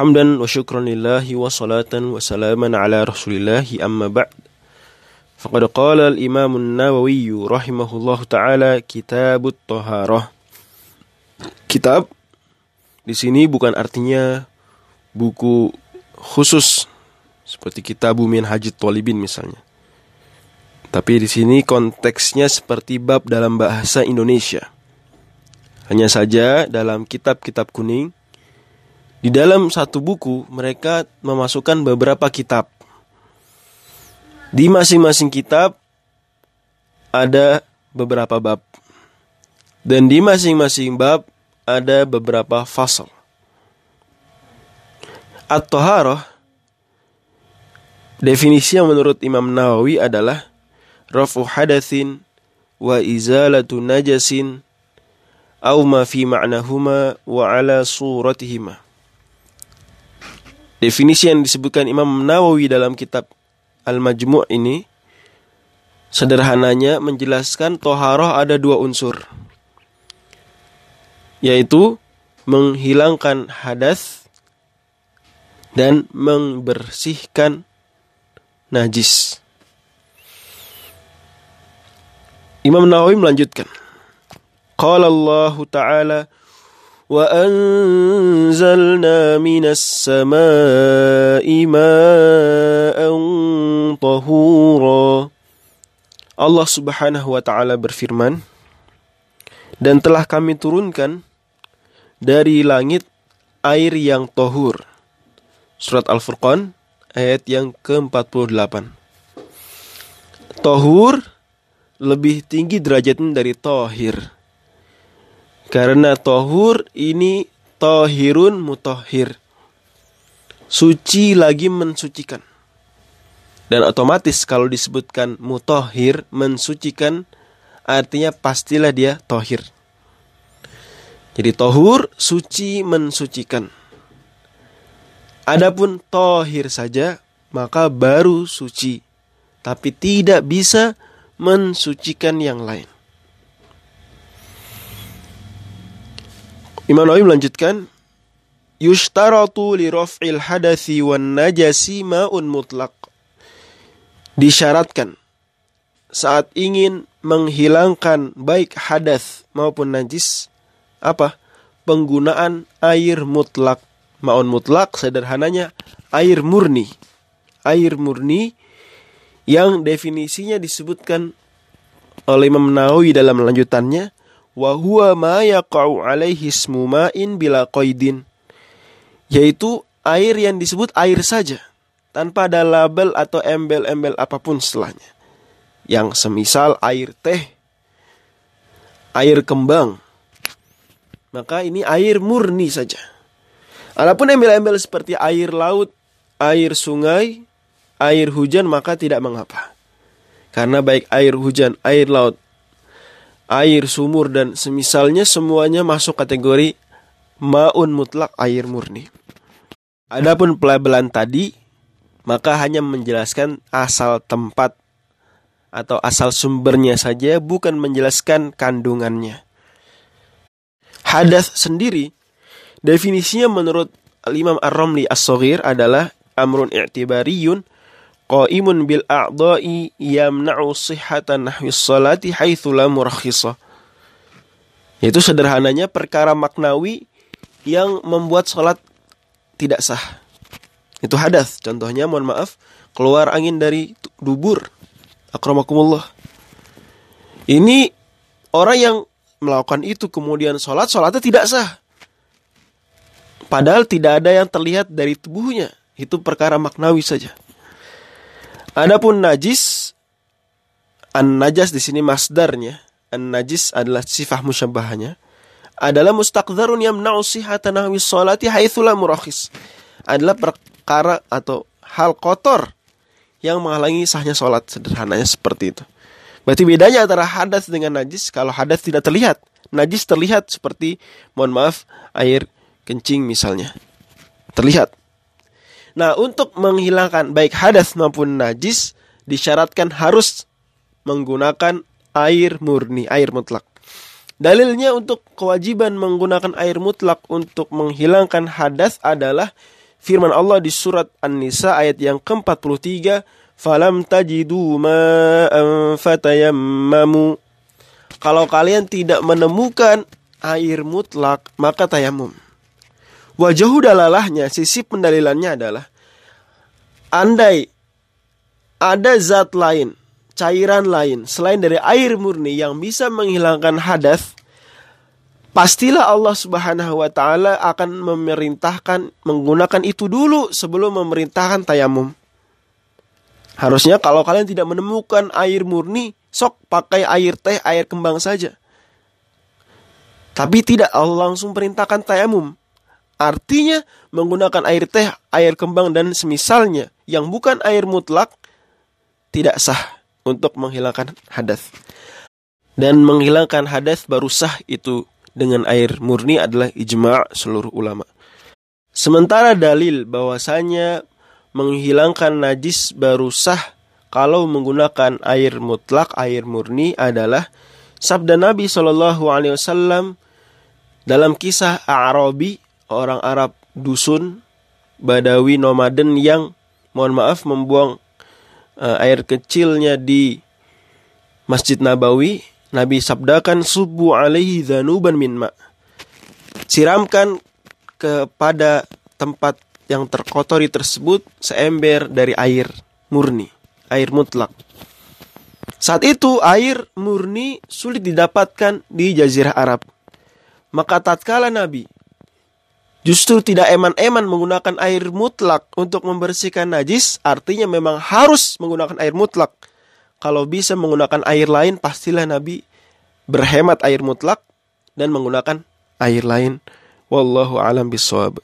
hamdan wa syukran lillahi wa salatan wa salaman ala rasulillahi amma ba'd. Faqad qala al-imam Nawawi, rahimahullahu ta'ala kitabut taharah. Kitab di sini bukan artinya buku khusus seperti kitabu min hajit tolibin misalnya. Tapi di sini konteksnya seperti bab dalam bahasa Indonesia. Hanya saja dalam kitab-kitab kuning di dalam satu buku mereka memasukkan beberapa kitab. Di masing-masing kitab ada beberapa bab. Dan di masing-masing bab ada beberapa fasal. At-Taharah definisi yang menurut Imam Nawawi adalah rafu hadatsin wa izalatu najasin au ma fi ma'nahuma wa ala suratihima. Definisi yang disebutkan Imam Nawawi dalam kitab Al-Majmu' ini sederhananya menjelaskan toharoh ada dua unsur yaitu menghilangkan hadas dan membersihkan najis. Imam Nawawi melanjutkan. Qala Allah Ta'ala anzalna minas samai ma'an tahura. Allah Subhanahu wa taala berfirman, dan telah kami turunkan dari langit air yang tohur. Surat Al-Furqan ayat yang ke-48. Tohur lebih tinggi derajatnya dari tohir. Karena tohur ini tohirun mutohir. Suci lagi mensucikan. Dan otomatis kalau disebutkan mutohir, mensucikan, artinya pastilah dia tohir. Jadi tohur, suci, mensucikan. Adapun tohir saja, maka baru suci. Tapi tidak bisa mensucikan yang lain. Imam Nawawi melanjutkan, Yushtaratu li raf'il hadathi wan najasi ma'un mutlak. Disyaratkan saat ingin menghilangkan baik hadas maupun najis apa? Penggunaan air mutlak. Ma'un mutlak sederhananya air murni. Air murni yang definisinya disebutkan oleh Imam Nawawi dalam lanjutannya wa huwa ma yaqa'u alaihi ismu ma'in bila qaidin. Yaitu air yang disebut air saja tanpa ada label atau embel-embel apa pun setelahnya. Yang semisal air teh air kembang. Maka ini air murni saja. Adapun embel-embel seperti air laut air sungai air hujan maka tidak mengapa. Karena baik air hujan air laut air sumur dan semisalnya semuanya masuk kategori maun mutlak air murni. Adapun pelabelan tadi maka hanya menjelaskan asal tempat atau asal sumbernya saja bukan menjelaskan kandungannya. Hadas sendiri definisinya menurut Imam Ar-Ramli As-Saghir adalah amrun i'tibariyun qaimun bil a'dha'i yamna'u sihhatan nahwi salati haitsu la murakhisa. Yaitu sederhananya perkara maknawi yang membuat salat tidak sah. Itu hadas. Contohnya mohon maaf, keluar angin dari dubur. Akramakumullah. Ini orang yang melakukan itu kemudian sholat, sholatnya tidak sah. Padahal tidak ada yang terlihat dari tubuhnya. Itu perkara maknawi saja. Adapun najis, an najas di sini masdarnya, an najis adalah sifat musyabahnya, adalah mustaqdarun yamna'u sihhata nahwi sholati haitsu la murakhis. Adalah perkara atau hal kotor yang menghalangi sahnya sholat sederhananya seperti itu. Berarti bedanya antara hadas dengan najis kalau hadas tidak terlihat, najis terlihat seperti mohon maaf air kencing misalnya. Terlihat. Nah, untuk menghilangkan baik hadas maupun najis disyaratkan harus menggunakan air murni, air mutlak. Dalilnya untuk kewajiban menggunakan air mutlak untuk menghilangkan hadas adalah firman Allah di surat An-Nisa ayat yang ke-43, "Falam tajidu fatayammamu." Kalau kalian tidak menemukan air mutlak, maka tayamum. Wajahu dalalahnya, sisi pendalilannya adalah andai ada zat lain, cairan lain selain dari air murni yang bisa menghilangkan hadas, pastilah Allah Subhanahu wa taala akan memerintahkan menggunakan itu dulu sebelum memerintahkan tayamum. Harusnya kalau kalian tidak menemukan air murni, sok pakai air teh, air kembang saja. Tapi tidak Allah langsung perintahkan tayamum. Artinya menggunakan air teh, air kembang dan semisalnya yang bukan air mutlak tidak sah untuk menghilangkan hadas. Dan menghilangkan hadas baru sah itu dengan air murni adalah ijma' seluruh ulama. Sementara dalil bahwasanya menghilangkan najis baru sah kalau menggunakan air mutlak, air murni adalah sabda Nabi Shallallahu Alaihi Wasallam dalam kisah Arabi orang Arab dusun Badawi nomaden yang mohon maaf membuang uh, air kecilnya di Masjid Nabawi Nabi sabdakan subu alaihi dhanuban min ma. Siramkan kepada tempat yang terkotori tersebut seember dari air murni, air mutlak. Saat itu air murni sulit didapatkan di jazirah Arab. Maka tatkala Nabi justru tidak eman-eman menggunakan air mutlak untuk membersihkan najis, artinya memang harus menggunakan air mutlak kalau bisa menggunakan air lain, pastilah Nabi berhemat air mutlak dan menggunakan air lain. Wallahu alam bisawab.